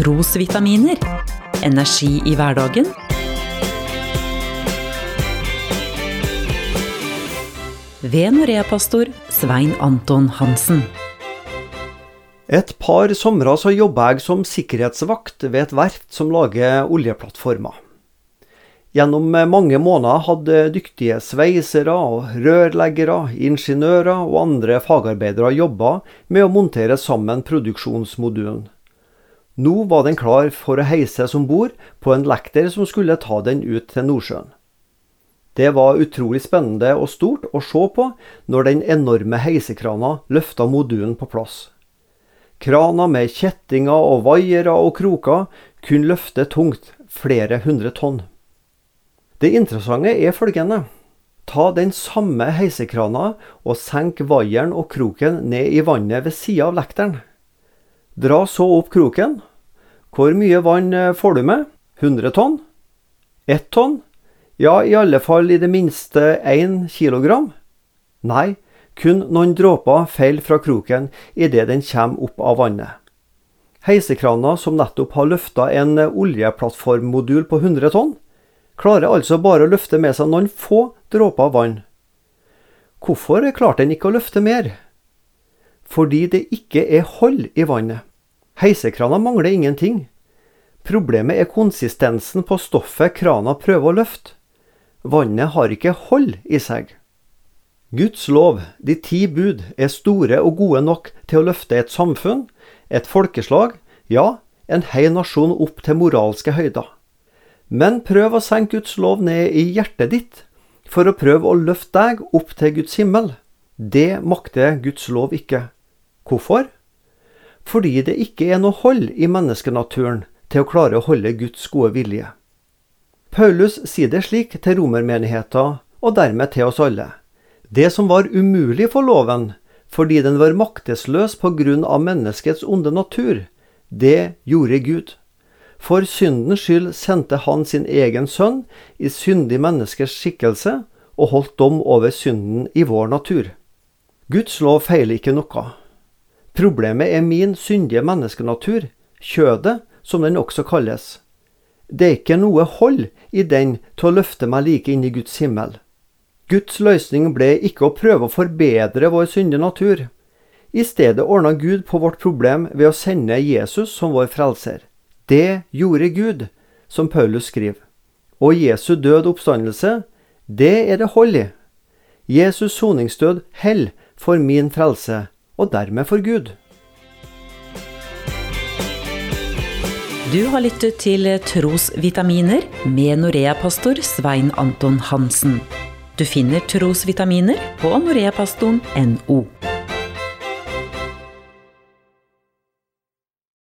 trosvitaminer. Energi i hverdagen. Ved Norea-pastor Svein Anton Hansen. Et par somre så jobba jeg som sikkerhetsvakt ved et verft som lager oljeplattformer. Gjennom mange måneder hadde dyktige sveisere, og rørleggere, ingeniører og andre fagarbeidere jobba med å montere sammen produksjonsmodulen. Nå var den klar for å heises om bord på en lekter som skulle ta den ut til Nordsjøen. Det var utrolig spennende og stort å se på når den enorme heisekrana løfta modulen på plass. Krana med kjettinger og vaiere og kroker kunne løfte tungt flere hundre tonn. Det interessante er følgende. Ta den samme heisekrana og senk vaieren og kroken ned i vannet ved sida av lekteren. Dra så opp kroken. Hvor mye vann får du med? 100 tonn? 1 tonn? Ja, i alle fall i det minste 1 kilogram? Nei, kun noen dråper feil fra kroken idet den kommer opp av vannet. Heisekrana som nettopp har løfta en oljeplattformmodul på 100 tonn, klarer altså bare å løfte med seg noen få dråper vann. Hvorfor klarte den ikke å løfte mer? Fordi det ikke er hold i vannet. Heisekrana mangler ingenting. Problemet er konsistensen på stoffet krana prøver å løfte. Vannet har ikke hold i seg. Guds lov, de ti bud, er store og gode nok til å løfte et samfunn, et folkeslag, ja, en hel nasjon opp til moralske høyder. Men prøv å senke Guds lov ned i hjertet ditt, for å prøve å løfte deg opp til Guds himmel. Det makter Guds lov ikke. Hvorfor? Fordi det ikke er noe hold i menneskenaturen til å klare å holde Guds gode vilje. Paulus sier det slik til romermenigheten, og dermed til oss alle. Det som var umulig for loven, fordi den var maktesløs på grunn av menneskets onde natur, det gjorde Gud. For syndens skyld sendte han sin egen sønn i syndig menneskers skikkelse og holdt dom over synden i vår natur. Guds lov feiler ikke noe. Problemet er min syndige menneskenatur, kjødet, som den også kalles. Det er ikke noe hold i den til å løfte meg like inn i Guds himmel. Guds løsning ble ikke å prøve å forbedre vår syndige natur. I stedet ordna Gud på vårt problem ved å sende Jesus som vår frelser. Det gjorde Gud, som Paulus skriver. Og Jesu død oppstandelse, det er det hold i. Jesus soningsdød hell for min frelse, og dermed for Gud. Du har lyttet til Trosvitaminer med Norea-pastor Svein Anton Hansen. Du finner trosvitaminer på noreapastoren.no.